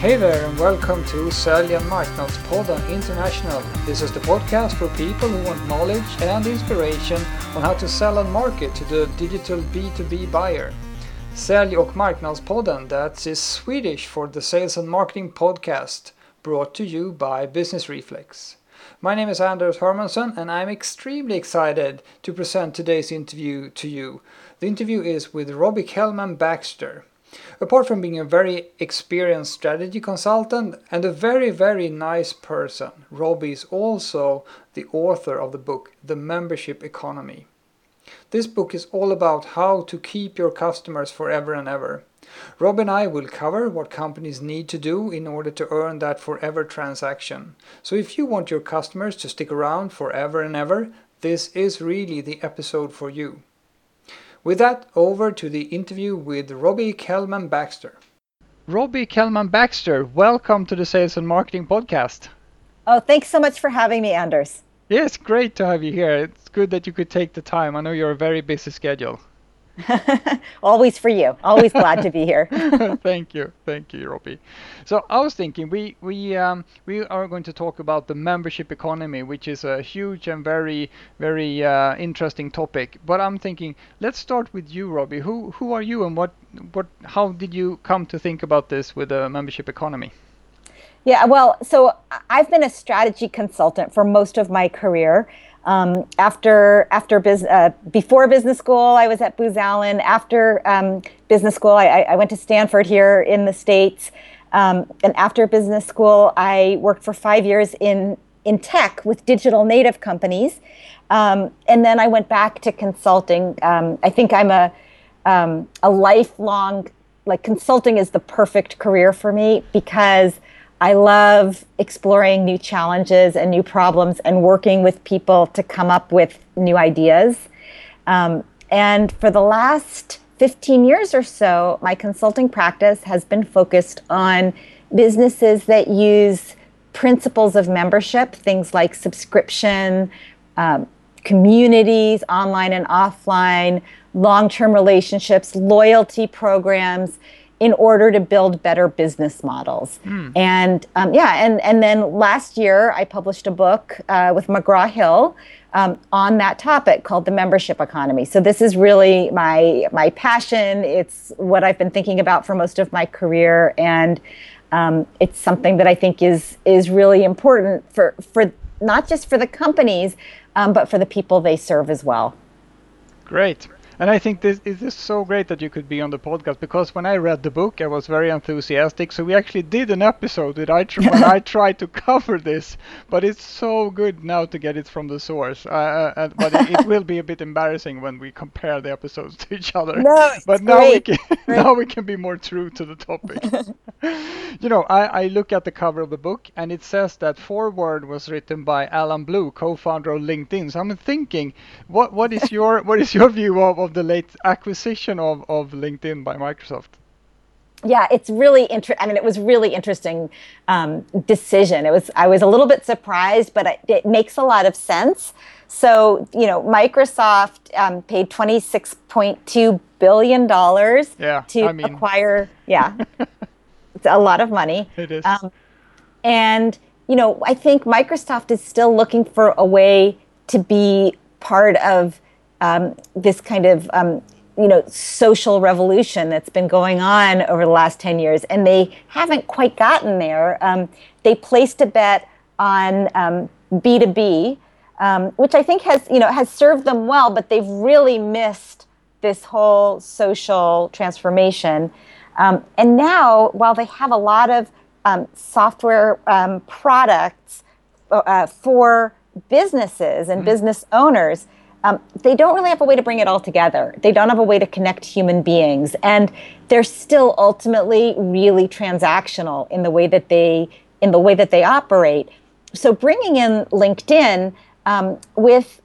Hey there and welcome to Sälj och marknadspodden International. This is the podcast for people who want knowledge and inspiration on how to sell and market to the digital B2B buyer. Sälj och marknadspodden, that is Swedish for the Sales and Marketing Podcast, brought to you by Business Reflex. My name is Anders Hermansson and I'm extremely excited to present today's interview to you. The interview is with Robbie Kellman Baxter. Apart from being a very experienced strategy consultant and a very, very nice person, Robbie is also the author of the book The Membership Economy. This book is all about how to keep your customers forever and ever. Rob and I will cover what companies need to do in order to earn that forever transaction. So if you want your customers to stick around forever and ever, this is really the episode for you. With that, over to the interview with Robbie Kellman Baxter. Robbie Kellman Baxter, welcome to the Sales and Marketing Podcast. Oh, thanks so much for having me, Anders. Yes, great to have you here. It's good that you could take the time. I know you're a very busy schedule. Always for you. Always glad to be here. thank you, thank you, Robbie. So I was thinking we we um, we are going to talk about the membership economy, which is a huge and very very uh, interesting topic. But I'm thinking let's start with you, Robbie. Who who are you and what what how did you come to think about this with the membership economy? Yeah, well, so I've been a strategy consultant for most of my career. Um, after after business uh, before business school, I was at Booz Allen. After um, business school, I, I, went to Stanford here in the states. Um, and after business school, I worked for five years in in tech with digital native companies. Um, and then I went back to consulting. Um, I think I'm a um, a lifelong like consulting is the perfect career for me because I love exploring new challenges and new problems and working with people to come up with new ideas. Um, and for the last 15 years or so, my consulting practice has been focused on businesses that use principles of membership, things like subscription, um, communities, online and offline, long term relationships, loyalty programs in order to build better business models. Mm. And um, yeah, and, and then last year I published a book uh, with McGraw Hill um, on that topic called the membership economy. So this is really my my passion. It's what I've been thinking about for most of my career, and um, it's something that I think is is really important for for not just for the companies, um, but for the people they serve as well. Great. And I think this is this so great that you could be on the podcast because when I read the book, I was very enthusiastic. So we actually did an episode that I tr- when I tried to cover this, but it's so good now to get it from the source. Uh, uh, but it, it, will be a bit embarrassing when we compare the episodes to each other. No, but now great. we can now we can be more true to the topic. you know, I, I look at the cover of the book and it says that foreword was written by Allen Blue, co-founder of LinkedIn. So I'm thinking, what what is your what is your view of, of of the late acquisition of, of LinkedIn by Microsoft? Yeah, it's really interesting. I mean, it was really interesting um, decision. It was. I was a little bit surprised, but it, it makes a lot of sense. So, you know, Microsoft um, paid twenty six point two billion dollars yeah, to I mean... acquire. Yeah, it's a lot of money. It is. Um, and you know, I think Microsoft is still looking for a way to be part of um, this kind of um, you know social revolution that's been going on over the last 10 years and they haven't quite gotten there um, they placed a bet on b2b um, um, which i think has you know has served them well but they've really missed this whole social transformation um, and now while they have a lot of software products uh, for businesses and mm-hmm. business owners um, they don't really have a way to bring it all together. They don't have a way to connect human beings. And they're still ultimately really transactional in the way that they in the way that they operate. So bringing in LinkedIn um, with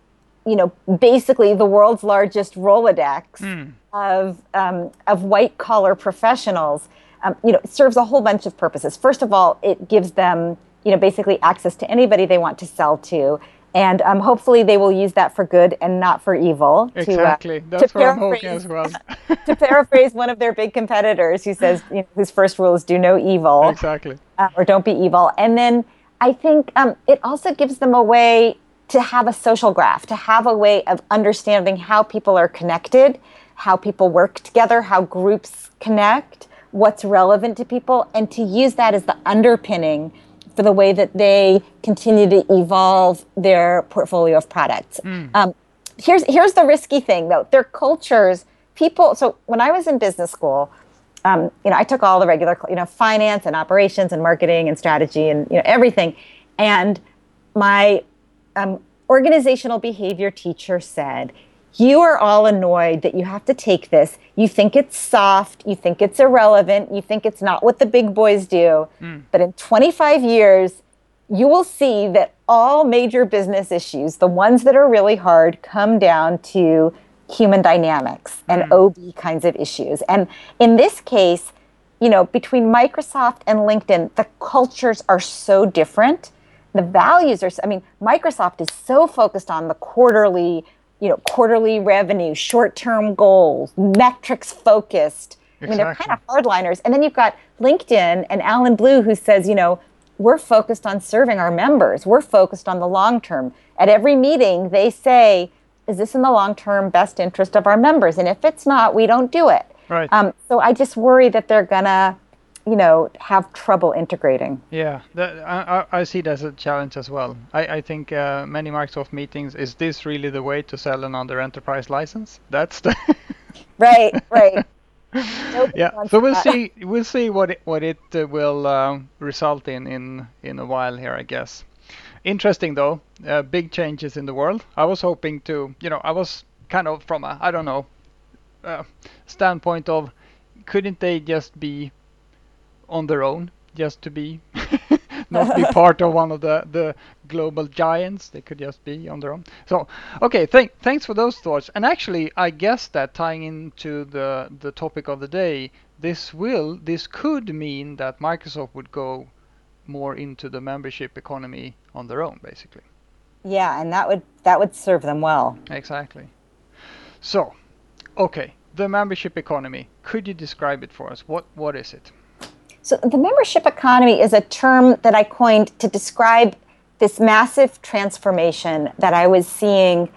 you know basically the world's largest Rolodex mm. of um, of white collar professionals, um, you know, serves a whole bunch of purposes. First of all, it gives them you know basically access to anybody they want to sell to and um, hopefully they will use that for good and not for evil. Exactly, to, uh, that's to what I'm hoping as well. to paraphrase one of their big competitors, who says you know, whose first rule is "do no evil," exactly, uh, or "don't be evil," and then I think um, it also gives them a way to have a social graph, to have a way of understanding how people are connected, how people work together, how groups connect, what's relevant to people, and to use that as the underpinning for the way that they continue to evolve their portfolio of products. Mm. Um, here's here's the risky thing though: their cultures, people. So when I was in business school, um, you know, I took all the regular, you know, finance and operations and marketing and strategy and you know everything, and my um, organizational behavior teacher said, you are all annoyed that you have to take this. You think it's soft, you think it's irrelevant, you think it's not what the big boys do. Mm. But in 25 years, you will see that all major business issues, the ones that are really hard, come down to human dynamics and mm. OB kinds of issues. And in this case, you know, between Microsoft and LinkedIn, the cultures are so different. The values are, I mean, Microsoft is so focused on the quarterly you know, quarterly revenue, short-term goals, metrics focused. Exactly. I mean, they're kind of hardliners. And then you've got LinkedIn and Allen Blue who says, you know, we're focused on serving our members. We're focused on the long term. At every meeting, they say, is this in the long term best interest of our members? And if it's not, we don't do it. Right. Um, so I just worry that they're gonna you know have trouble integrating. Yeah that, I, I see that as a challenge as well. I, I think uh, many microsoft meetings is this really the way to sell another enterprise license? That's the right right. Yeah so we'll that. see we'll see what it, what it uh, will uh, result in in in a while here i guess. Interesting though uh, big changes in the world. I was hoping to you know i was kind of from a i don't know uh, standpoint of couldn't they just be on their own just to be not be part of one of the the global giants. They could just be on their own. So okay th- thanks for those thoughts. And actually i guess that tying into the the topic of the day this will this could mean that microsoft would go more into the membership economy on their own basically. Yeah and that would that would serve them well. Exactly. So okay the membership economy. Could you describe it for us? What what is it so, the membership economy is a term that I coined to describe this massive transformation that I was seeing,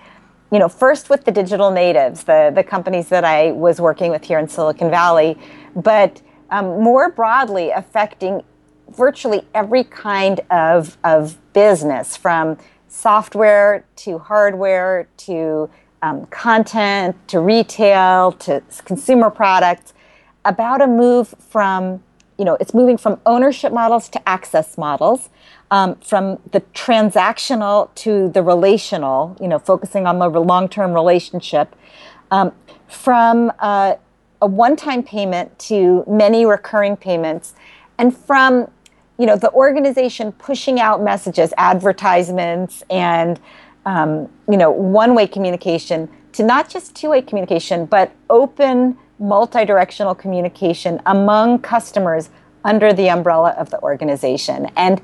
you know, first with the digital natives, the, the companies that I was working with here in Silicon Valley, but um, more broadly affecting virtually every kind of, of business from software to hardware to um, content to retail to consumer products about a move from you know, it's moving from ownership models to access models, um, from the transactional to the relational, you know, focusing on the long-term relationship, um, from uh, a one-time payment to many recurring payments, and from you know the organization pushing out messages, advertisements, and um, you know one-way communication to not just two-way communication, but open multi-directional communication among customers under the umbrella of the organization. And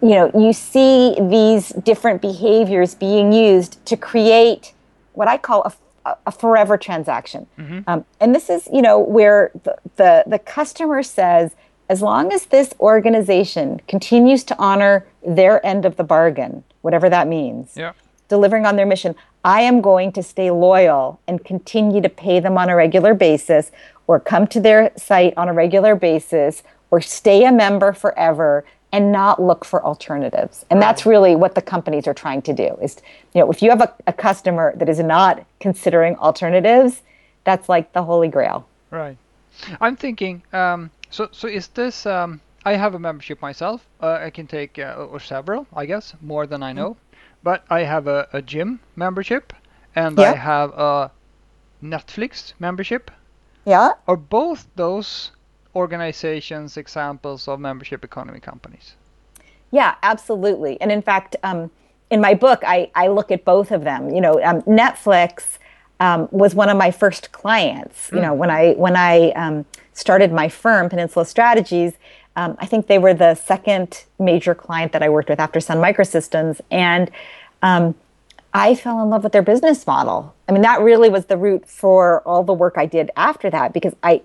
you know, you see these different behaviors being used to create what I call a, a forever transaction. Mm-hmm. Um, and this is, you know, where the, the, the customer says, as long as this organization continues to honor their end of the bargain, whatever that means, yeah. Delivering on their mission, I am going to stay loyal and continue to pay them on a regular basis or come to their site on a regular basis or stay a member forever and not look for alternatives. And that's really what the companies are trying to do is you know if you have a, a customer that is not considering alternatives, that's like the holy grail. Right. I'm thinking um, so so is this um, I have a membership myself. Uh, I can take uh, or several, I guess, more than I know. Mm-hmm. But I have a, a gym membership and yeah. I have a Netflix membership. Yeah. Are both those organizations examples of membership economy companies? Yeah, absolutely. And in fact, um, in my book, I, I look at both of them. You know, um, Netflix um, was one of my first clients. You mm. know, when I when I um, started my firm, Peninsula Strategies, um, I think they were the second major client that I worked with after Sun Microsystems, and um, I fell in love with their business model. I mean, that really was the root for all the work I did after that because I,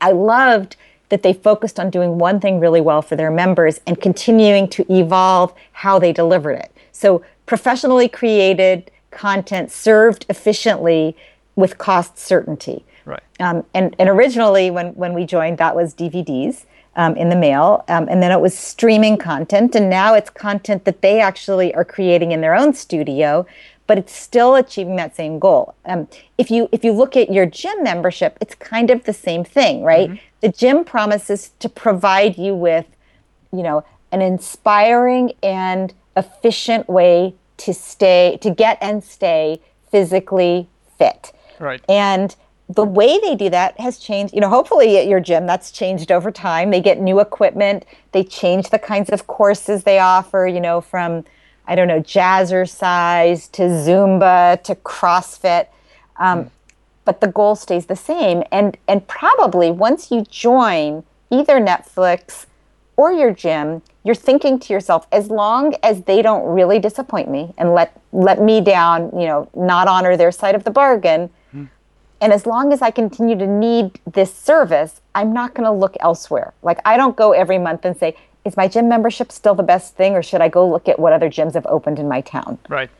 I loved that they focused on doing one thing really well for their members and continuing to evolve how they delivered it. So, professionally created content served efficiently with cost certainty. Right. Um, and, and originally, when, when we joined, that was DVDs um, in the mail. Um, and then it was streaming content. And now it's content that they actually are creating in their own studio, but it's still achieving that same goal. Um, if, you, if you look at your gym membership, it's kind of the same thing, right? Mm-hmm. The gym promises to provide you with, you know, an inspiring and efficient way to stay, to get and stay physically fit. Right. And the way they do that has changed. You know, hopefully at your gym that's changed over time. They get new equipment. They change the kinds of courses they offer. You know, from I don't know jazzercise to Zumba to CrossFit. Um, mm. But the goal stays the same. And and probably once you join either Netflix or your gym, you're thinking to yourself, as long as they don't really disappoint me and let let me down, you know, not honor their side of the bargain and as long as I continue to need this service, I'm not going to look elsewhere. Like, I don't go every month and say, is my gym membership still the best thing, or should I go look at what other gyms have opened in my town? Right.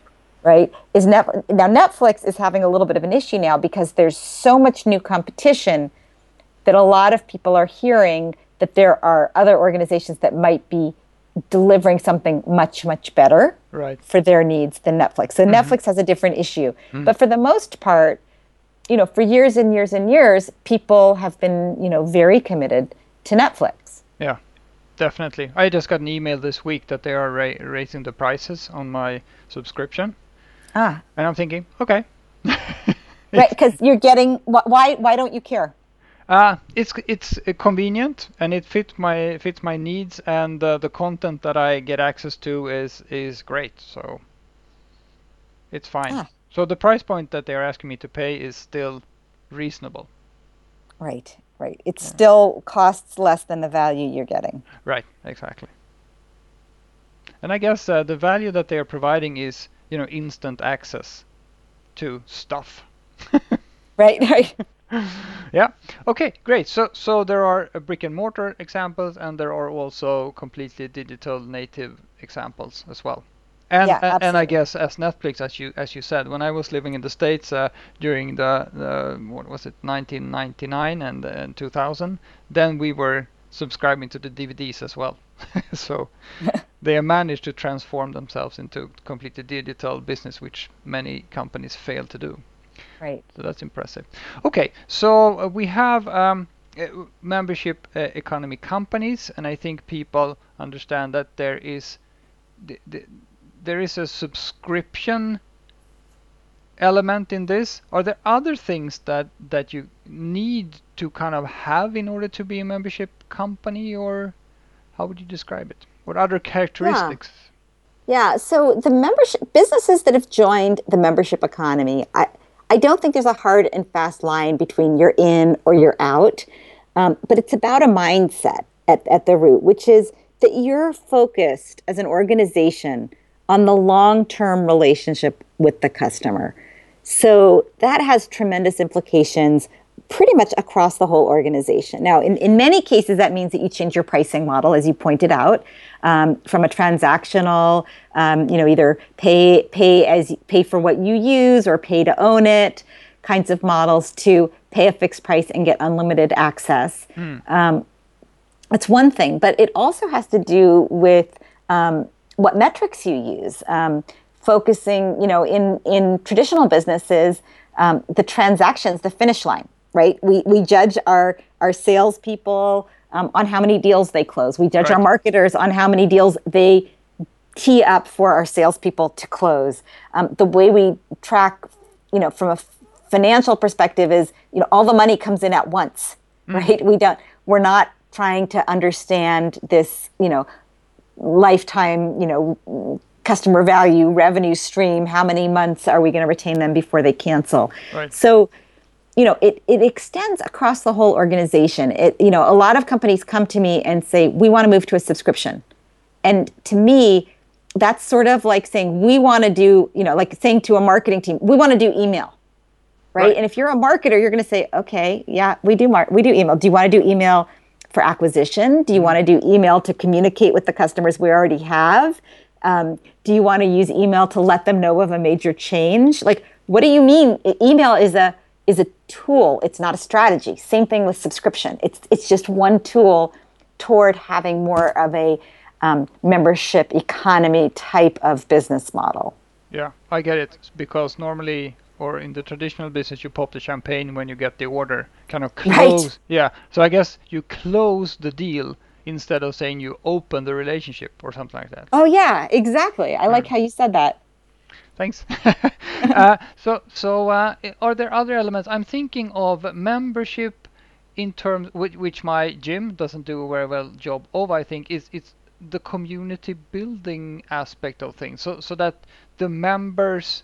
Right. Is Net- now Netflix is having a little bit of an issue now because there's so much new competition that a lot of people are hearing that there are other organizations that might be delivering something much much better right. for their needs than Netflix. So mm-hmm. Netflix has a different issue, mm-hmm. but for the most part you know, for years and years and years, people have been, you know, very committed to Netflix. Yeah, definitely. I just got an email this week that they are ra- raising the prices on my subscription. Ah. And I'm thinking, okay. right, because you're getting why why don't you care? Uh, it's it's uh, convenient and it fits my fits my needs and uh, the content that I get access to is is great. So it's fine. Ah. So the price point that they're asking me to pay is still reasonable. Right, right. It yeah. still costs less than the value you're getting. Right, exactly. And I guess uh, the value that they are providing is, you know, instant access to stuff. right, right. yeah. Okay, great. So so there are uh, brick and mortar examples and there are also completely digital native examples as well. And, yeah, and I guess as Netflix, as you as you said, when I was living in the states uh, during the, the what was it 1999 and, and 2000, then we were subscribing to the DVDs as well. so they managed to transform themselves into completely digital business, which many companies fail to do. Right. So that's impressive. Okay, so uh, we have um, membership uh, economy companies, and I think people understand that there is the, the there is a subscription element in this. Are there other things that that you need to kind of have in order to be a membership company or how would you describe it? What other characteristics? Yeah, yeah. so the membership businesses that have joined the membership economy i i don't think there's a hard and fast line between you're in or you're out. Um, but it's about a mindset at, at the root which is that you're focused as an organization on the long term relationship with the customer. So that has tremendous implications pretty much across the whole organization. Now, in, in many cases, that means that you change your pricing model, as you pointed out, um, from a transactional, um, you know, either pay pay as pay for what you use or pay to own it kinds of models to pay a fixed price and get unlimited access. Mm. Um, that's one thing, but it also has to do with um, what metrics you use. Um, focusing, you know, in in traditional businesses, um, the transactions, the finish line, right? We we judge our our salespeople um, on how many deals they close. We judge right. our marketers on how many deals they tee up for our salespeople to close. Um, the way we track, you know, from a financial perspective is, you know, all the money comes in at once, mm. right? We don't. We're not trying to understand this, you know, lifetime, you know, customer value, revenue stream, how many months are we going to retain them before they cancel? Right. So, you know, it, it extends across the whole organization. It, you know, a lot of companies come to me and say, we want to move to a subscription. And to me, that's sort of like saying we want to do, you know, like saying to a marketing team, we want to do email. Right? right? And if you're a marketer, you're going to say, okay, yeah, we do mar- we do email. Do you want to do email for acquisition? Do you want to do email to communicate with the customers we already have? Um, do you want to use email to let them know of a major change? Like, what do you mean? Email is a is a tool. It's not a strategy. Same thing with subscription. It's it's just one tool toward having more of a um, membership economy type of business model. Yeah, I get it because normally or in the traditional business you pop the champagne when you get the order. Kind of close right. yeah. So i guess you close the deal instead of saying you open the relationship or something like that. Oh yeah exactly. I mm. like how you said that. Thanks. Uh, so so uh, are there other elements? I'm thinking of membership in terms which, which my gym doesn't do a very well job of i think is it's the community building aspect of things. So so that the members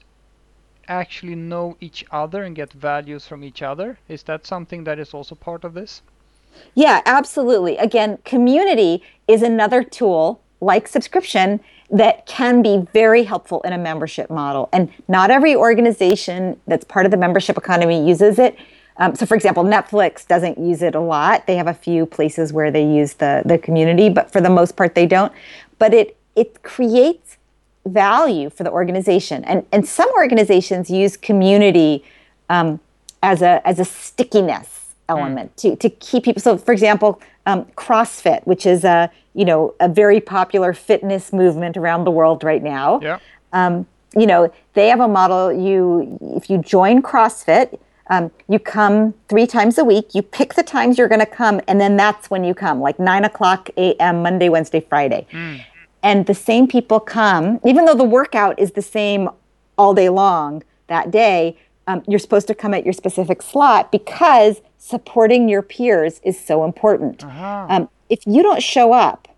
actually know each other and get values from each other? Is that something that is also part of this? Yeah, absolutely. Again, community is another tool like subscription that can be very helpful in a membership model. And not every organization that's part of the membership economy uses it. Um, so, for example, Netflix doesn't use it a lot. They have a few places where they use the, the community, but for the most part, they don't. But it, it creates value for the organization. And, and some organizations use community um, as, a, as a stickiness element mm. to, to keep people. So, for example, um, CrossFit, which is a, you know, a very popular fitness movement around the world right now. Yeah. Um, you know, they have a model. You, if you join CrossFit, um, you come three times a week. You pick the times you're going to come, and then that's when you come, like nine o'clock a.m. Monday, Wednesday, Friday. Mm and the same people come, even though the workout is the same all day long that day, um, you're supposed to come at your specific slot because supporting your peers is so important. Uh-huh. Um, if you don't show up,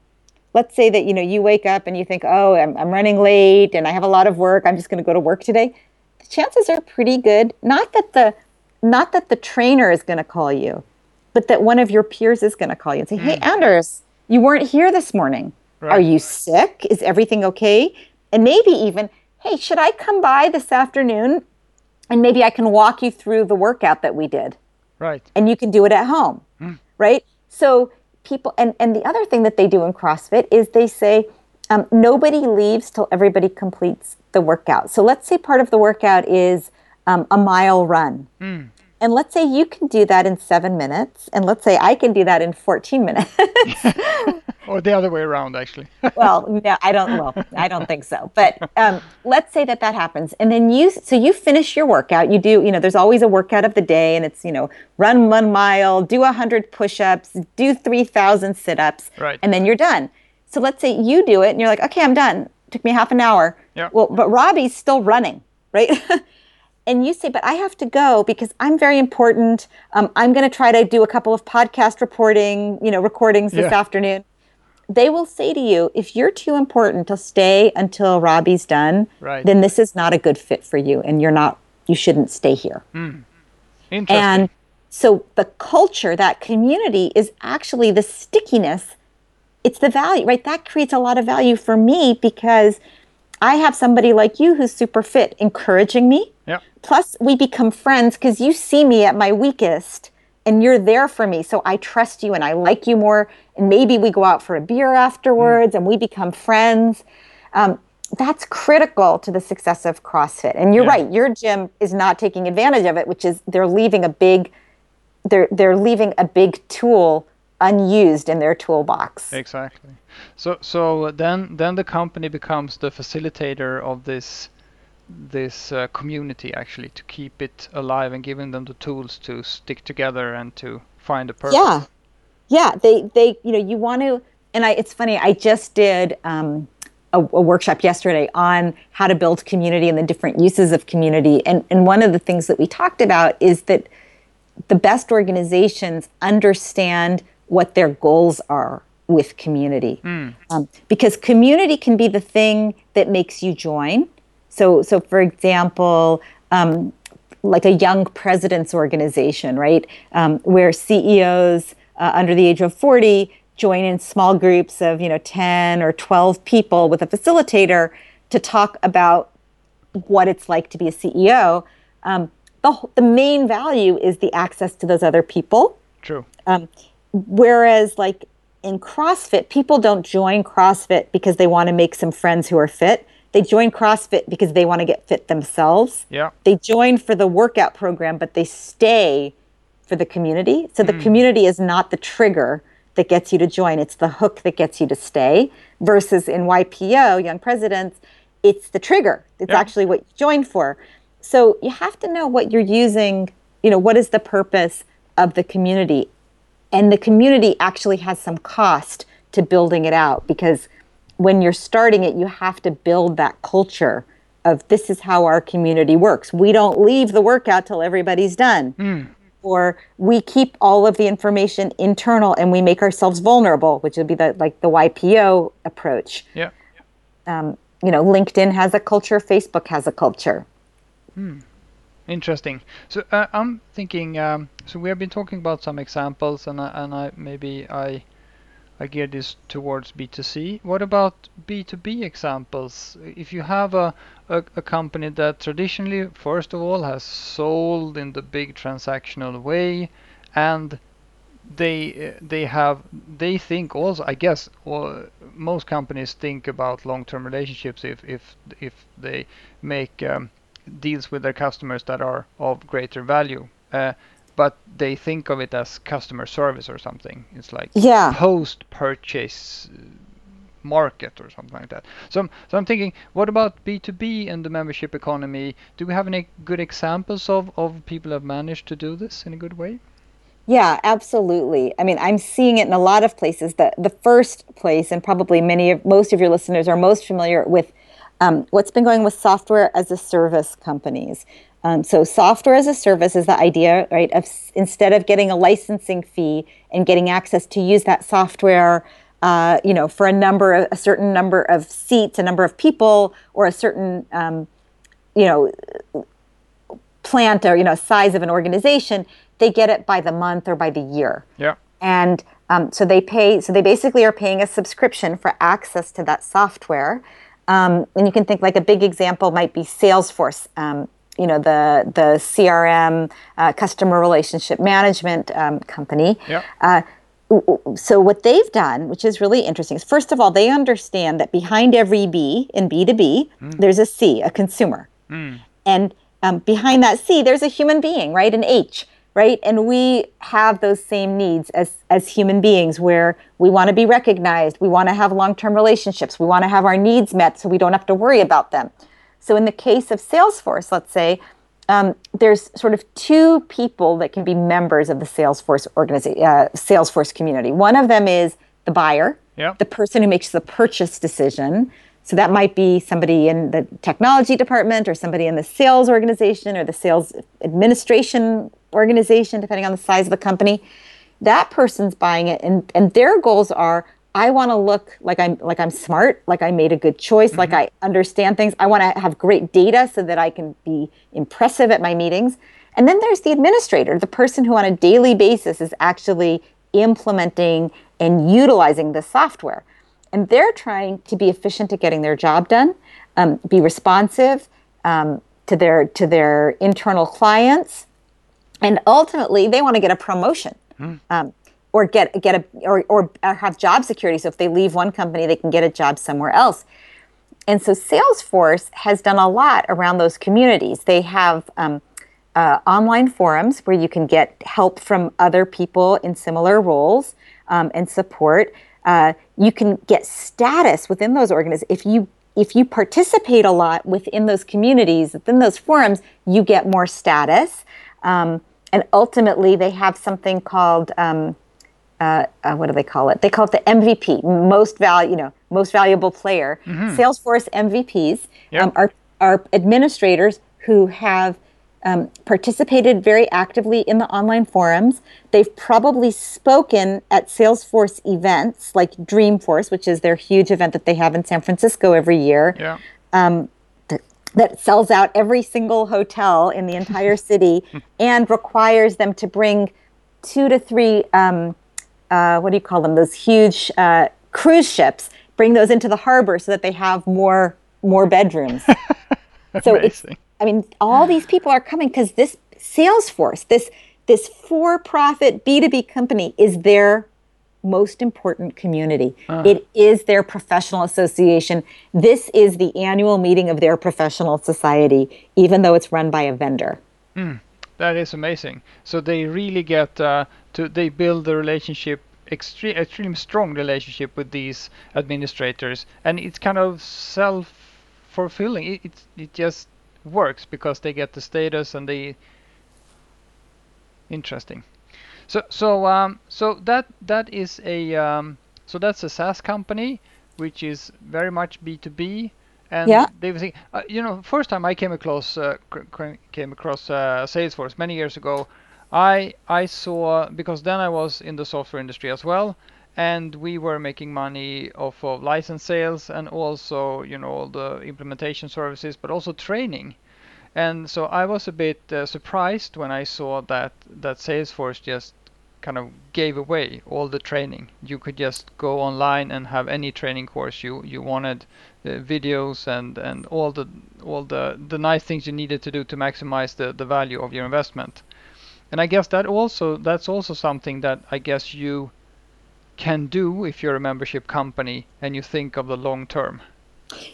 let's say that you know you wake up and you think, oh, I'm, I'm running late and I have a lot of work. I'm just going to go to work today. The chances are pretty good. Not that the not that the trainer is going to call you, but that one of your peers is going to call you and say. "Hey, Anders, you weren't here this morning. Right. Are you sick? Is everything okay? And maybe even, hey, should I come by this afternoon and maybe I can walk you through the workout that we did? Right. And you can do it at home. Mm. Right? So people and, and the other thing that they do in CrossFit is they say um, nobody leaves till everybody completes the workout. So let's say part of the workout is um, a mile run. Mm. And let's say you can do that in seven minutes, and let's say I can do that in 14 minutes. or the other way around, actually. well, no, I don't. Well, I don't think so. But um, let's say that that happens, and then you, so you finish your workout. You do, you know, there's always a workout of the day, and it's, you know, run one mile, do a hundred push-ups, do three thousand sit-ups, right. and then you're done. So let's say you do it, and you're like, okay, I'm done. It took me half an hour. Yeah. Well, but Robbie's still running, right? and you say, but I have to go because I'm very important. Um, I'm going to try to do a couple of podcast reporting, you know, recordings this yeah. afternoon. They will say to you, if you're too important to stay until Robbie's done, right. then this is not a good fit for you, and you're not. You shouldn't stay here. Mm. Interesting. And so the culture, that community, is actually the stickiness. It's the value, right? That creates a lot of value for me because I have somebody like you who's super fit encouraging me. Yep. Plus, we become friends because you see me at my weakest and you're there for me. So I trust you and I like you more. And maybe we go out for a beer afterwards and we become friends. Um, that's critical to the success of CrossFit. And you're yeah. right, your gym is not taking advantage of it, which is they're leaving a big they're they're leaving a big tool unused in their toolbox. Exactly. So so then then the company becomes the facilitator of this this uh, community actually to keep it alive and giving them the tools to stick together and to find a purpose. Yeah, yeah. They they you know you want to and I it's funny I just did. Um, a, a, workshop yesterday on how to build community and the different uses of community. And, and one of the things that we talked about is that the best organizations understand what their goals are with community. Mm. Um, because community can be the thing that makes you join. So, so for example, um, like a young president's organization, right, um, where CEOs uh, under the age of 40 join in small groups of you know 10 or 12 people with a facilitator to talk about what it's like to be a ceo um, the, the main value is the access to those other people. True. Um, whereas like in crossfit people don't join crossfit because they want to make some friends who are fit they join CrossFit because they want to get fit themselves. Yeah. They join for the workout program, but they stay for the community. So the mm. community is not the trigger that gets you to join, it's the hook that gets you to stay. Versus in YPO, Young Presidents, it's the trigger. It's yeah. actually what you join for. So you have to know what you're using, you know, what is the purpose of the community? And the community actually has some cost to building it out because when you're starting it, you have to build that culture of this is how our community works. We don't leave the workout till everybody's done. Mm. Or we keep all of the information internal and we make ourselves vulnerable, which would be the like the YPO approach. Yeah. Um, you know, LinkedIn has a culture, Facebook has a culture. Hmm. Interesting. So uh, I'm thinking. Um, so we have been talking about some examples, and I, and I maybe I I gear this towards B2C. What about B2B examples? If you have a, company that traditionally, first of all, has sold in the big transactional way, and they they have they think also, I guess, most companies think about long-term relationships if if if they make um, deals with their customers that are of greater value. But they think of it as customer service or something. It's like yeah. post purchase uh, market or something like that. So, I'm, so I'm thinking, what about B2B and the membership economy? Do we have any good examples of, of people have managed to do this in a good way? Yeah, absolutely. I mean, I'm seeing it in a lot of places. The the first place, and probably many of most of your listeners are most familiar with um, what's been going with software as a service companies. Um, so software as a service is the idea, right? Of instead of getting a licensing fee and getting access to use that software, uh, you know, for a number, of, a certain number of seats, a number of people, or a certain, um, you know, plant or you know size of an organization, they get it by the month or by the year. Yeah. And um, so they pay. So they basically are paying a subscription for access to that software. Um, and you can think like a big example might be Salesforce. Um, you know the the CRM uh, customer relationship management um, company. Yeah. Uh, so what they've done, which is really interesting, is first of all they understand that behind every B in B two B, mm. there's a C, a consumer, mm. and um, behind that C, there's a human being, right? An H, right? And we have those same needs as as human beings, where we want to be recognized, we want to have long term relationships, we want to have our needs met, so we don't have to worry about them. So in the case of Salesforce, let's say, um, there's sort of two people that can be members of the Salesforce organization, uh, Salesforce community. One of them is the buyer, yep. the person who makes the purchase decision. So that might be somebody in the technology department or somebody in the sales organization or the sales administration organization, depending on the size of the company. That person's buying it, and, and their goals are I want to look like I'm like I'm smart, like I made a good choice, mm-hmm. like I understand things. I want to have great data so that I can be impressive at my meetings. And then there's the administrator, the person who on a daily basis is actually implementing and utilizing the software. And they're trying to be efficient at getting their job done, um, be responsive um, to their to their internal clients, and ultimately they want to get a promotion. Mm. Um, or get get a or, or have job security. So if they leave one company, they can get a job somewhere else. And so Salesforce has done a lot around those communities. They have um, uh, online forums where you can get help from other people in similar roles um, and support. Uh, you can get status within those organizations if you if you participate a lot within those communities, within those forums, you get more status. Um, and ultimately, they have something called um, uh, uh, what do they call it? They call it the MVP, most value, you know, most valuable player. Mm-hmm. Salesforce MVPs yep. um, are are administrators who have um, participated very actively in the online forums. They've probably spoken at Salesforce events like Dreamforce, which is their huge event that they have in San Francisco every year. Yeah. Um, that sells out every single hotel in the entire city and requires them to bring two to three um, uh, what do you call them? Those huge uh, cruise ships. Bring those into the harbor so that they have more more bedrooms. so it's, I mean, all these people are coming because this Salesforce, this this for-profit B2B company is their most important community. Uh. It is their professional association. This is the annual meeting of their professional society, even though it's run by a vendor. Mm, that is amazing. So they really get uh, to they build a relationship extreme extreme strong relationship with these administrators, and it's kind of self fulfilling. It, it it just works because they get the status and they interesting. So so um, so that that is a um, so that's a SaaS company which is very much B two B. And yeah. they were saying, uh, you know, first time I came across uh, came across uh, Salesforce many years ago, I I saw because then I was in the software industry as well, and we were making money off of license sales and also you know all the implementation services, but also training. And so I was a bit uh, surprised when I saw that that Salesforce just kind of gave away all the training. You could just go online and have any training course you you wanted, uh, videos and and all the all the the nice things you needed to do to maximize the the value of your investment. And I guess that also that's also something that I guess you can do if you're a membership company and you think of the long term.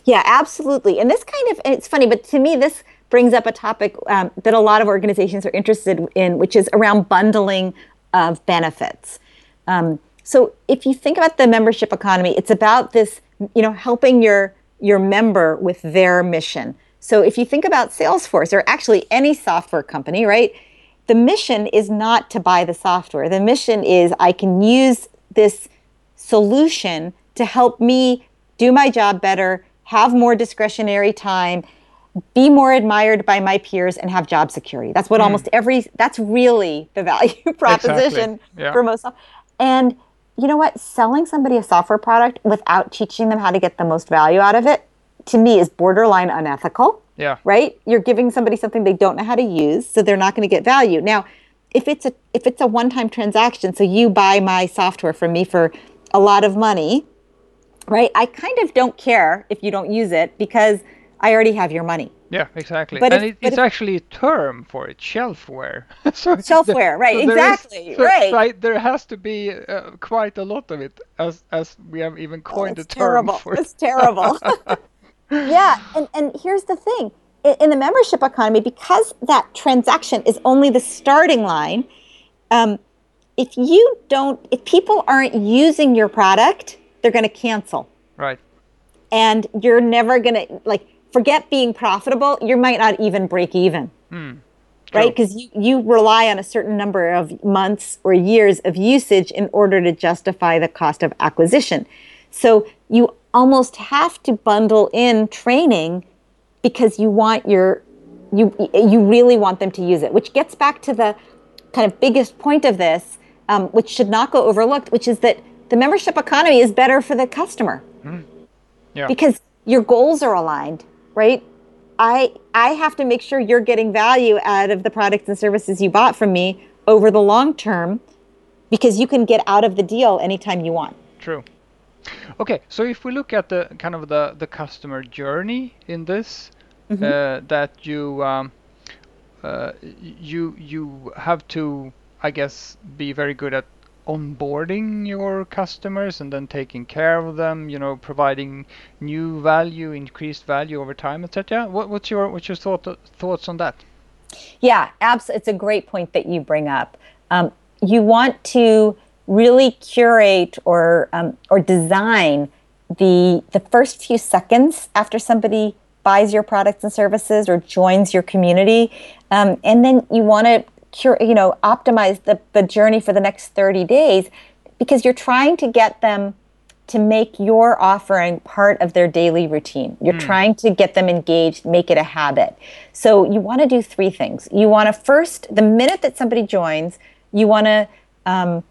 Yeah, absolutely. And this kind of it's funny, but to me this brings up a topic um, that a lot of organizations are interested in, which is around bundling of benefits. Um, so if you think about the membership economy, it's about this, you know, helping your your member with their mission. So if you think about Salesforce or actually any software company, right? The mission is not to buy the software. The mission is I can use this solution to help me do my job better, have more discretionary time, be more admired by my peers and have job security. That's what mm. almost every that's really the value proposition exactly. yeah. for most and you know what selling somebody a software product without teaching them how to get the most value out of it to me is borderline unethical. Yeah. Right? You're giving somebody something they don't know how to use, so they're not going to get value. Now, if it's a if it's a one-time transaction, so you buy my software from me for a lot of money, right? I kind of don't care if you don't use it because I already have your money. Yeah, exactly. But and if, it, it's if, actually a term for it, shelfware. so shelfware, right? So exactly, is, so right. Right. There has to be uh, quite a lot of it, as as we have even coined oh, the term terrible. for It's terrible. yeah, and and here's the thing: in, in, the membership economy, because that transaction is only the starting line. Um, if you don't, if people aren't using your product, they're going to cancel. Right. And you're never going to like forget being profitable, you might not even break even. Mm, right? Because you, you rely on a certain number of months or years of usage in order to justify the cost of acquisition. So you almost have to bundle in training because you want your you you really want them to use it, which gets back to the kind of biggest point of this, um, which should not go overlooked, which is that the membership economy is better for the customer. Mm. Yeah. Because your goals are aligned right? I I have to make sure you're getting value out of the products and services you bought from me over the long term because you can get out of the deal anytime you want. True. Okay, so if we look at the kind of the the customer journey in this, mm-hmm. uh, that you um, uh, you you have to, I guess, be very good at onboarding your customers and then taking care of them you know providing new value increased value over time etc what, what's your what's your thought thoughts on that? Yeah abs- it's a great point that you bring up. Um, you want to really curate or um, or design the the first few seconds after somebody buys your products and services or joins your community um, and then you want to cure, you know, optimize the, the journey for the next 30 days because you're trying to get them to make your offering part of their daily routine. You're mm. trying to get them engaged, make it a habit. So you want to do three things. You want to first, the minute that somebody joins, you want to um,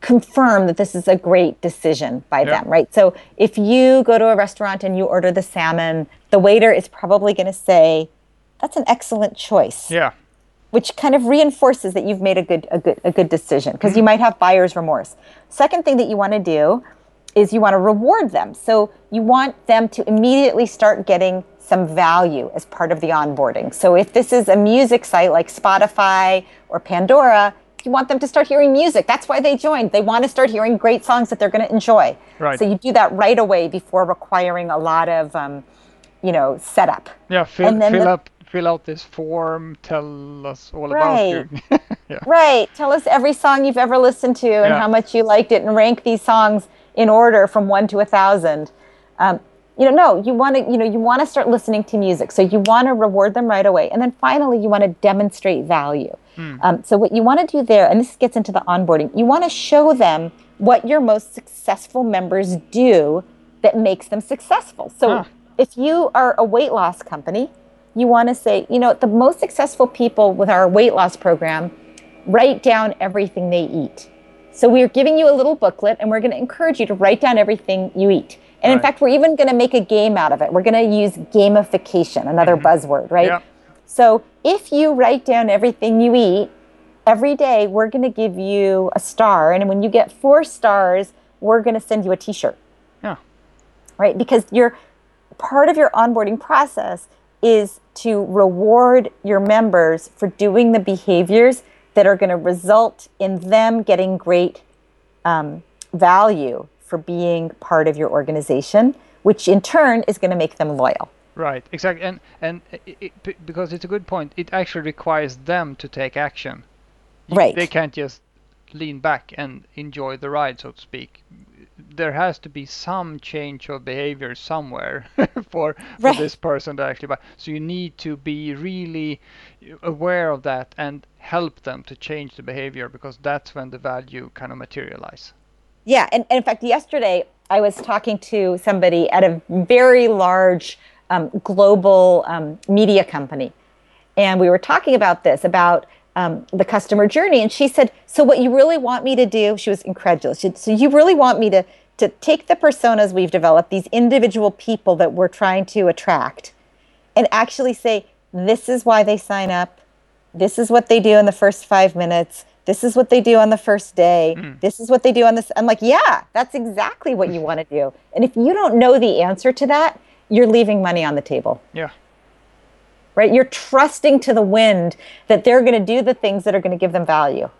confirm that this is a great decision by them, right? So if you go to a restaurant and you order the salmon, the waiter is probably going to say, that's an excellent choice. Yeah which kind of reinforces that you've made a good a good a good decision because you mm-hmm. might have buyer's remorse. Second thing that you want to do is you want to reward them. So you want them to immediately start getting some value as part of the onboarding. So if this is a music site like Spotify or Pandora, you want them to start hearing music. That's why they joined. They want to start hearing great songs that they're going to enjoy. Right. So you do that right away before requiring a lot of, um, you know, setup. Yeah, fill, fill the- up fill out this form, tell us all Right. about you. yeah. Right. Tell us every song you've ever listened to and Yeah. how much you liked it, and rank these songs in order from one to a thousand. Um, you know, no, you want to, you know, you want to start listening to music. So you want to reward them right away, and then finally, you want to demonstrate value. Um, so what you want to do there, and this gets into the onboarding, you want to show them what your most successful members do that makes them successful. So Ah. if you are a weight loss company, you want to say, you know, the most successful people with our weight loss program write down everything they eat. So we're giving you a little booklet and we're going to encourage you to write down everything you eat. And in fact, we're even going to make a game out of it. We're going to use gamification, another buzzword, right? Yeah. So if you write down everything you eat every day, we're going to give you a star. And when you get four stars, we're going to send you a t shirt Yeah. right? Because your part of your onboarding process is to reward your members for doing the behaviors that are going to result in them getting great um, value for being part of your organization, which in turn is going to make them loyal. Right, exactly, and and it, it, because it's a good point. It actually requires them to take action. You- Right. They can't just lean back and enjoy the ride, so to speak. There has to be some change of behavior somewhere for, for Right. this person to actually buy. So you need to be really aware of that and help them to change the behavior because that's when the value kind of materialize. Yeah, and, and in fact, yesterday I was talking to somebody at a very large um, global um, media company, and we were talking about this about um, the customer journey. And she said, "So what you really want me to do?" She was incredulous. She said, "So you really want me to to take the personas we've developed, these individual people that we're trying to attract, and actually say, this is why they sign up." this is what they do in the first five minutes. This is what they do on the first day. This is what they do on this. I'm like, yeah, that's exactly what you want to do. And if you don't know the answer to that, you're leaving money on the table, Yeah. right? You're trusting to the wind that they're going to do the things that are going to give them value.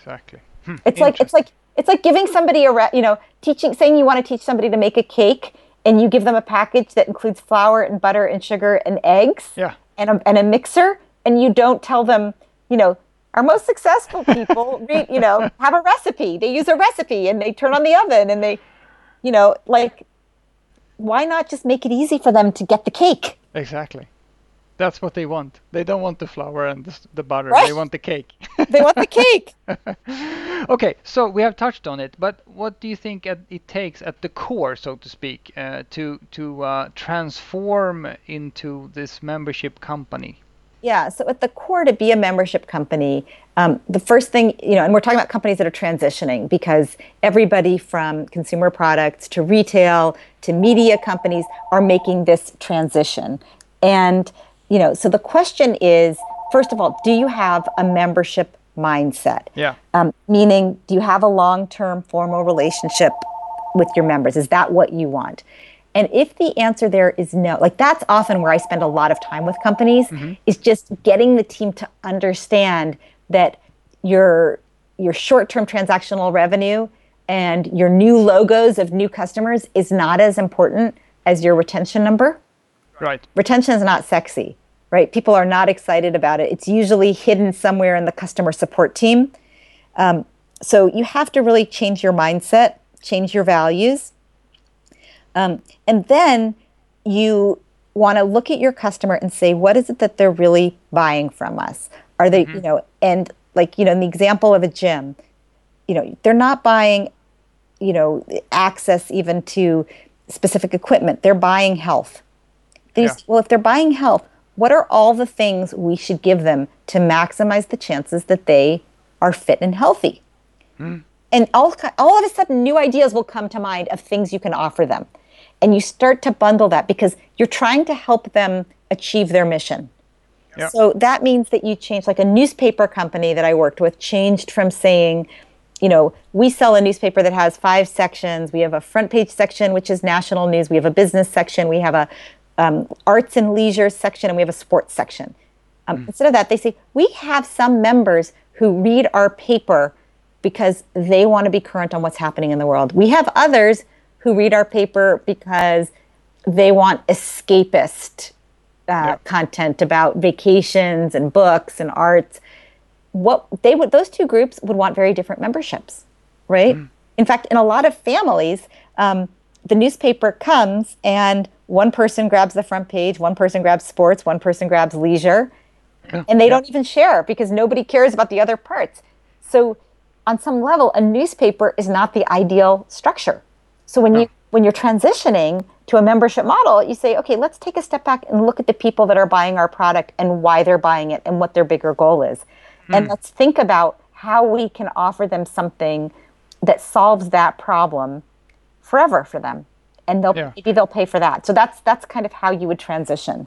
Exactly. Hmm, It's like it's like it's like giving somebody a re- you know teaching saying you want to teach somebody to make a cake and you give them a package that includes flour and butter and sugar and eggs Yeah. and a, and a mixer and you don't tell them you know our most successful people read you know have a recipe they use a recipe and they turn on the oven and they you know like why not just make it easy for them to get the cake Exactly. That's what they want. They don't want the flour and the, the butter. Right. They want the cake. they want the cake okay, so we have touched on it, but what do you think it takes at the core, so to speak, uh, to to uh, transform into this membership company? Yeah. So at the core, to be a membership company, um, the first thing, you know, and we're talking about companies that are transitioning because everybody from consumer products to retail to media companies are making this transition. And, you know, so the question is first of all, do you have a membership mindset? Yeah. Um, meaning, do you have a long term formal relationship with your members? Is that what you want? And if the answer there is no, like that's often where I spend a lot of time with companies, is just getting the team to understand that your your short-term transactional revenue and your new logos of new customers is not as important as your retention number Right. retention is not sexy, right? People are not excited about it. It's usually hidden somewhere in the customer support team. Um, so you have to really change your mindset, change your values. Um, and then you want to look at your customer and say, what is it that they're really buying from us? Are they, you know, and like, you know, in the example of a gym, you know, they're not buying, you know, access even to specific equipment. They're buying health. These, Yeah. Well, if they're buying health, what are all the things we should give them to maximize the chances that they are fit and healthy? And all, all of a sudden, new ideas will come to mind of things you can offer them. And you start to bundle that because you're trying to help them achieve their mission. Yeah. So that means that you change, like a newspaper company that I worked with changed from saying, you know, we sell a newspaper that has five sections. We have a front page section, which is national news. We have a business section. We have a um, arts and leisure section, and we have a sports section. Um, mm. Instead of that, they say, we have some members who read our paper because they want to be current on what's happening in the world. We have others who read our paper because they want escapist uh, content about vacations and books and arts. What they would, those two groups would want very different memberships, right? Mm. In fact, in a lot of families, um, the newspaper comes and one person grabs the front page, one person grabs sports, one person grabs leisure, yeah. and they yeah. don't even share because nobody cares about the other parts. So on some level, a newspaper is not the ideal structure. So when you when you're transitioning to a membership model, you say, okay, let's take a step back and look at the people that are buying our product and why they're buying it and what their bigger goal is. Mm. And let's think about how we can offer them something that solves that problem forever for them. And they'll yeah. maybe they'll pay for that. So that's that's kind of how you would transition.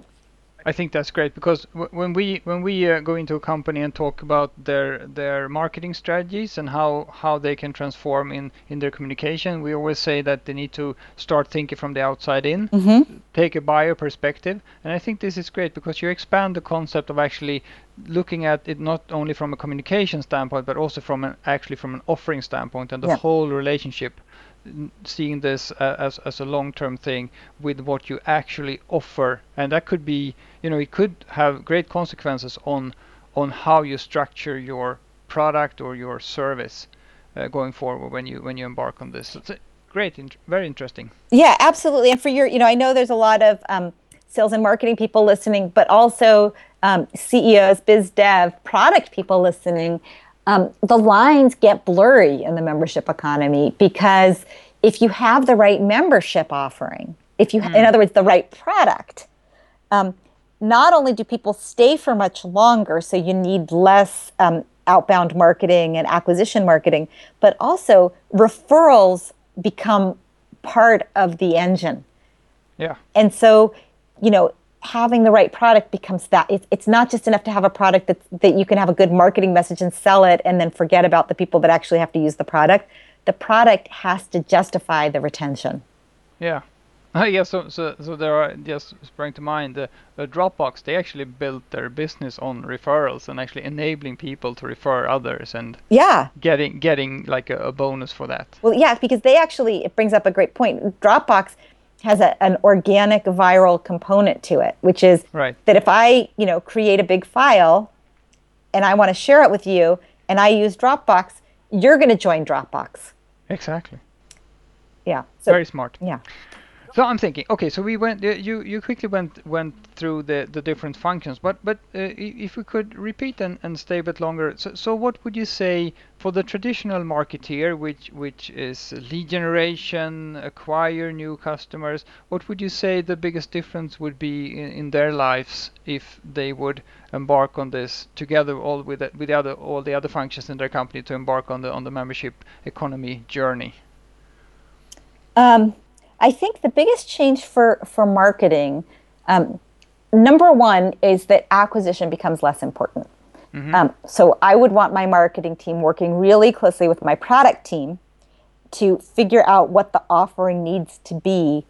I think that's great because when we when we uh, go into a company and talk about their their marketing strategies and how how they can transform in in their communication, we always say that they need to start thinking from the outside in, mm-hmm. take a buyer perspective, and I think this is great because you expand the concept of actually looking at it not only from a communication standpoint but also from an actually from an offering standpoint and the yeah. whole relationship seeing this uh, as, as a long-term thing with what you actually offer. And that could be you know it could have great consequences on on how you structure your product or your service uh, going forward when you when you embark on this. It's great very interesting. Yeah absolutely. And for your you know i know there's a lot of um, sales and marketing people listening but also um, ceos biz dev product people listening um, the lines get blurry in the membership economy because if you have the right membership offering, if you, mm. in other words, the right product, um, not only do people stay for much longer, so you need less um, outbound marketing and acquisition marketing, but also referrals become part of the engine. Yeah. And so, you know, having the right product becomes that. It's, it's not just enough to have a product that that you can have a good marketing message and sell it and then forget about the people that actually have to use the product. The product has to justify the retention. Yeah. Uh, yeah so so so there are just sprang to mind the, the dropbox they actually built their business on referrals and actually enabling people to refer others and yeah. getting getting like a, a bonus for that. Well yeah because they actually it brings up a great point. Dropbox has a, an organic viral component to it, which is right. that if I, you know, create a big file and I want to share it with you and I use Dropbox, you're going to join Dropbox. Exactly. Yeah. So, Very smart. Yeah. So I'm thinking, okay, so we went, uh, you you quickly went went through the, the different functions, but but uh, if we could repeat and, and stay a bit longer, so so what would you say for the traditional marketeer, which which is lead generation, acquire new customers, what would you say the biggest difference would be in, in their lives if they would embark on this together all with the, with the other all the other functions in their company to embark on the on the membership economy journey? Um, I think the biggest change for for marketing, um, number one, is that acquisition becomes less important. Mm-hmm. Um, so I would want my marketing team working really closely with my product team to figure out what the offering needs to be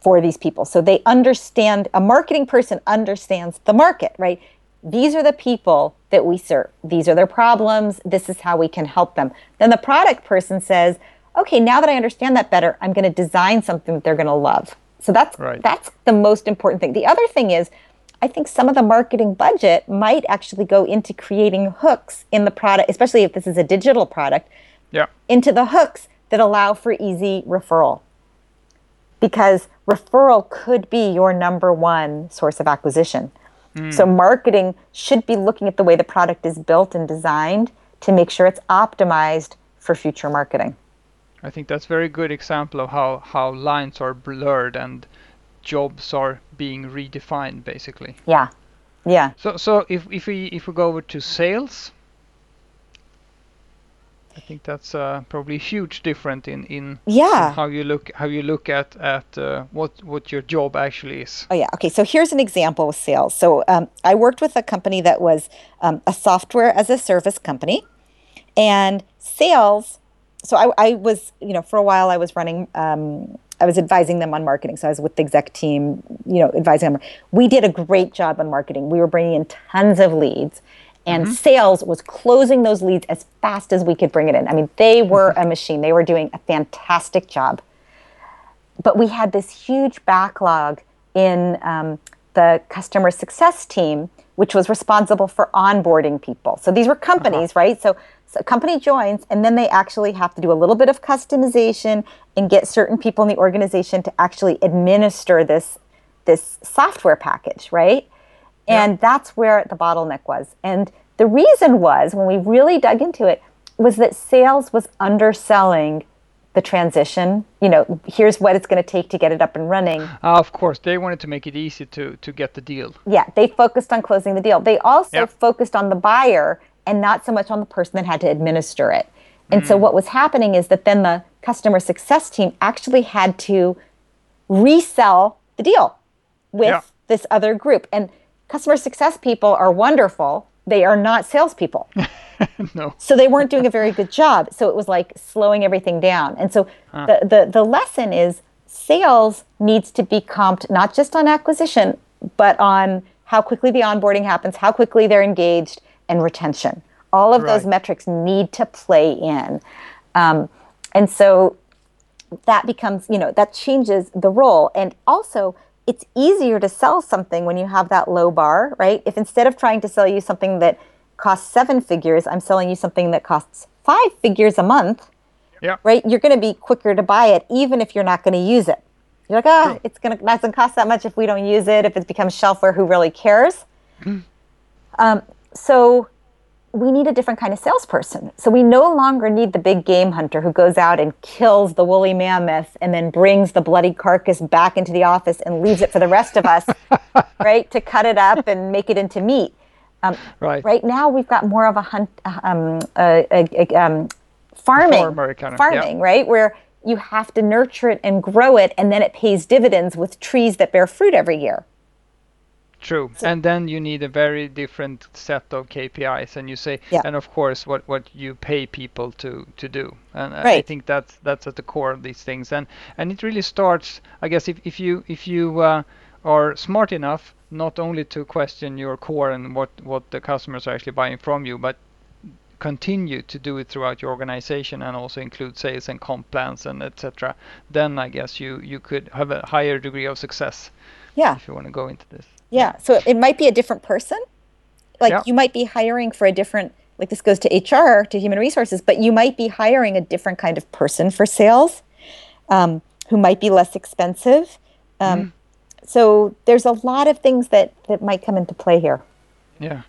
for these people. So they understand. A marketing person understands the market, right? These are the people that we serve. These are their problems. This is how we can help them. Then the product person says, okay, now that I understand that better, I'm going to design something that they're going to love. So that's right. that's the most important thing. The other thing is I think some of the marketing budget might actually go into creating hooks in the product, especially if this is a digital product. Yeah. Into the hooks that allow for easy referral. Because referral could be your number one source of acquisition. Mm. So marketing should be looking at the way the product is built and designed to make sure it's optimized for future marketing. I think that's a very good example of how, how lines are blurred and jobs are being redefined basically. Yeah. Yeah. So so if, if we if we go over to sales I think that's uh, probably huge different in in, yeah. in how you look how you look at at uh, what what your job actually is. Oh yeah. Okay. So here's an example with sales. So um, I worked with a company that was um, a software as a service company, and sales. So I, I was you know for a while I was running. Um, I was advising them on marketing. So I was with the exec team, you know, advising them. We did a great job on marketing. We were bringing in tons of leads and mm-hmm. sales was closing those leads as fast as we could bring it in. I mean, they were mm-hmm. a machine. They were doing a fantastic job. But we had this huge backlog in um, the customer success team, which was responsible for onboarding people. So these were companies, uh-huh. right? So a company joins, and then they actually have to do a little bit of customization and get certain people in the organization to actually administer this this software package, right? And yeah. that's where the bottleneck was. And the reason was, when we really dug into it, was that sales was underselling the transition. You know, here's what it's going to take to get it up and running. Uh, of course, they wanted to make it easy to to get the deal. Yeah, they focused on closing the deal. They also yep. focused on the buyer and not so much on the person that had to administer it. And mm. so what was happening is that then the customer success team actually had to resell the deal with yeah. this other group. And customer success people are wonderful. They are not salespeople. no. So they weren't doing a very good job. So it was like slowing everything down. And so huh. the, the, the lesson is sales needs to be comped not just on acquisition, but on how quickly the onboarding happens, how quickly they're engaged, and retention. All of right. those metrics need to play in. Um, and so that becomes, you know, that changes the role. And also, it's easier to sell something when you have that low bar, right? If instead of trying to sell you something that costs seven figures, I'm selling you something that costs five figures a month, yeah. right? You're going to be quicker to buy it, even if you're not going to use it. You're like, ah, oh, it's going to doesn't cost that much if we don't use it. If it becomes shelfware, who really cares? Mm. Um, so we need a different kind of salesperson. So we no longer need the big game hunter who goes out and kills the woolly mammoth and then brings the bloody carcass back into the office and leaves it for the rest of us, right, to cut it up and make it into meat. Um, right. Right now, we've got more of a hunt, um, a, a, a, um, farming, kind of, farming, yeah. right, where you have to nurture it and grow it, and then it pays dividends with trees that bear fruit every year. True, so, and then you need a very different set of KPIs, and you say, yeah. and of course, what what you pay people to to do, and right. I think that's that's at the core of these things, and and it really starts, I guess, if if you if you uh, are smart enough not only to question your core and what what the customers are actually buying from you, but continue to do it throughout your organization and also include sales and comp plans and etc. Then I guess you you could have a higher degree of success. Yeah. If you want to go into this. Yeah. So it might be a different person. Like yeah. you might be hiring for a different, like this goes to HR, to human resources, but you might be hiring a different kind of person for sales um, who might be less expensive. Um, mm. So there's a lot of things that, that might come into play here. Yeah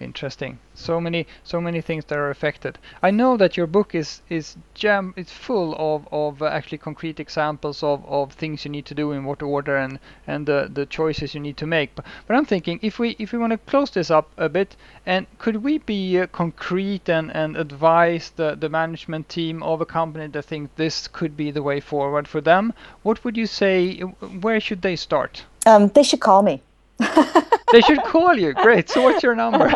interesting. So many so many things that are affected. I know that your book is is jam it's full of of uh, actually concrete examples of of things you need to do in what order and and the the choices you need to make. But, but i'm thinking if we if we want to close this up a bit and could we be uh, concrete and and advise the the management team of a company that think this could be the way forward for them? What would you say where should they start? Um, they should call me they should call you. Great. So what's your number?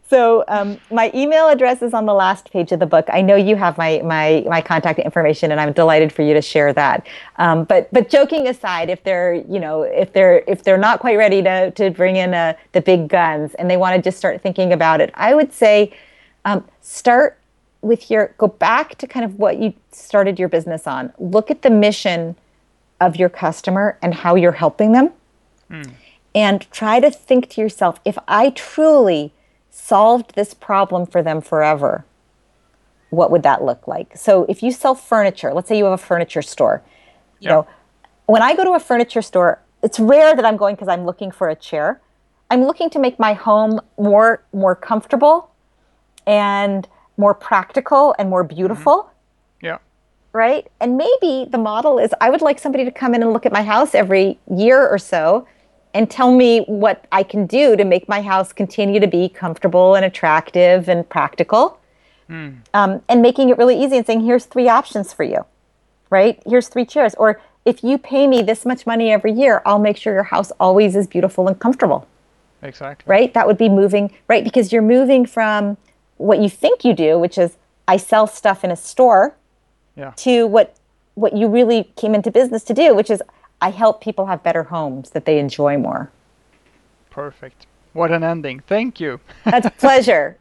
so um, my email address is on the last page of the book. I know you have my my my contact information, and I'm delighted for you to share that. Um, but but joking aside, if they're you know if they're if they're not quite ready to to bring in a, uh, the big guns and they want to just start thinking about it, I would say um, start with your go back to kind of what you started your business on. Look at the mission of your customer and how you're helping them. Mm and try to think to yourself if I truly solved this problem for them forever, what would that look like? So if you sell furniture, let's say you have a furniture store, you yeah. know, when I go to a furniture store, it's rare that I'm going because I'm looking for a chair. I'm looking to make my home more more comfortable and more practical and more beautiful. Mm-hmm. Yeah. Right? And maybe the model is I would like somebody to come in and look at my house every year or so and tell me what I can do to make my house continue to be comfortable and attractive and practical. mm. um, and making it really easy and saying, here's three options for you, right? Here's three chairs. Or if you pay me this much money every year, I'll make sure your house always is beautiful and comfortable. Exactly. Right? That would be moving, right? Because you're moving from what you think you do, which is I sell stuff in a store, yeah. to what what you really came into business to do, which is I help people have better homes that they enjoy more. Perfect. What an ending. Thank you. That's a pleasure.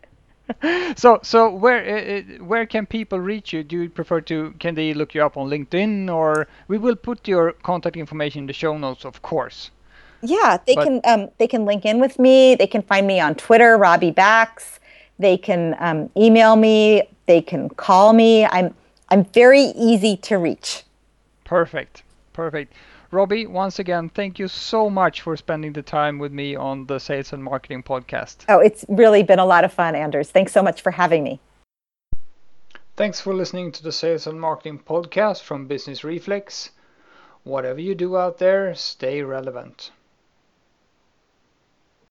so so where uh, where can people reach you? Do you prefer to can they look you up on LinkedIn or we will put your contact information in the show notes, of course. Yeah, they but, can um, they can link in with me. They can find me on Twitter, Robbie Bax. They can um, email me. They can call me. I'm I'm very easy to reach. Perfect, perfect. Robbie, once again, thank you so much for spending the time with me on the Sales and Marketing Podcast. Oh, it's really been a lot of fun, Anders. Thanks so much for having me. Thanks for listening to the Sales and Marketing Podcast from Business Reflex. Whatever you do out there, stay relevant.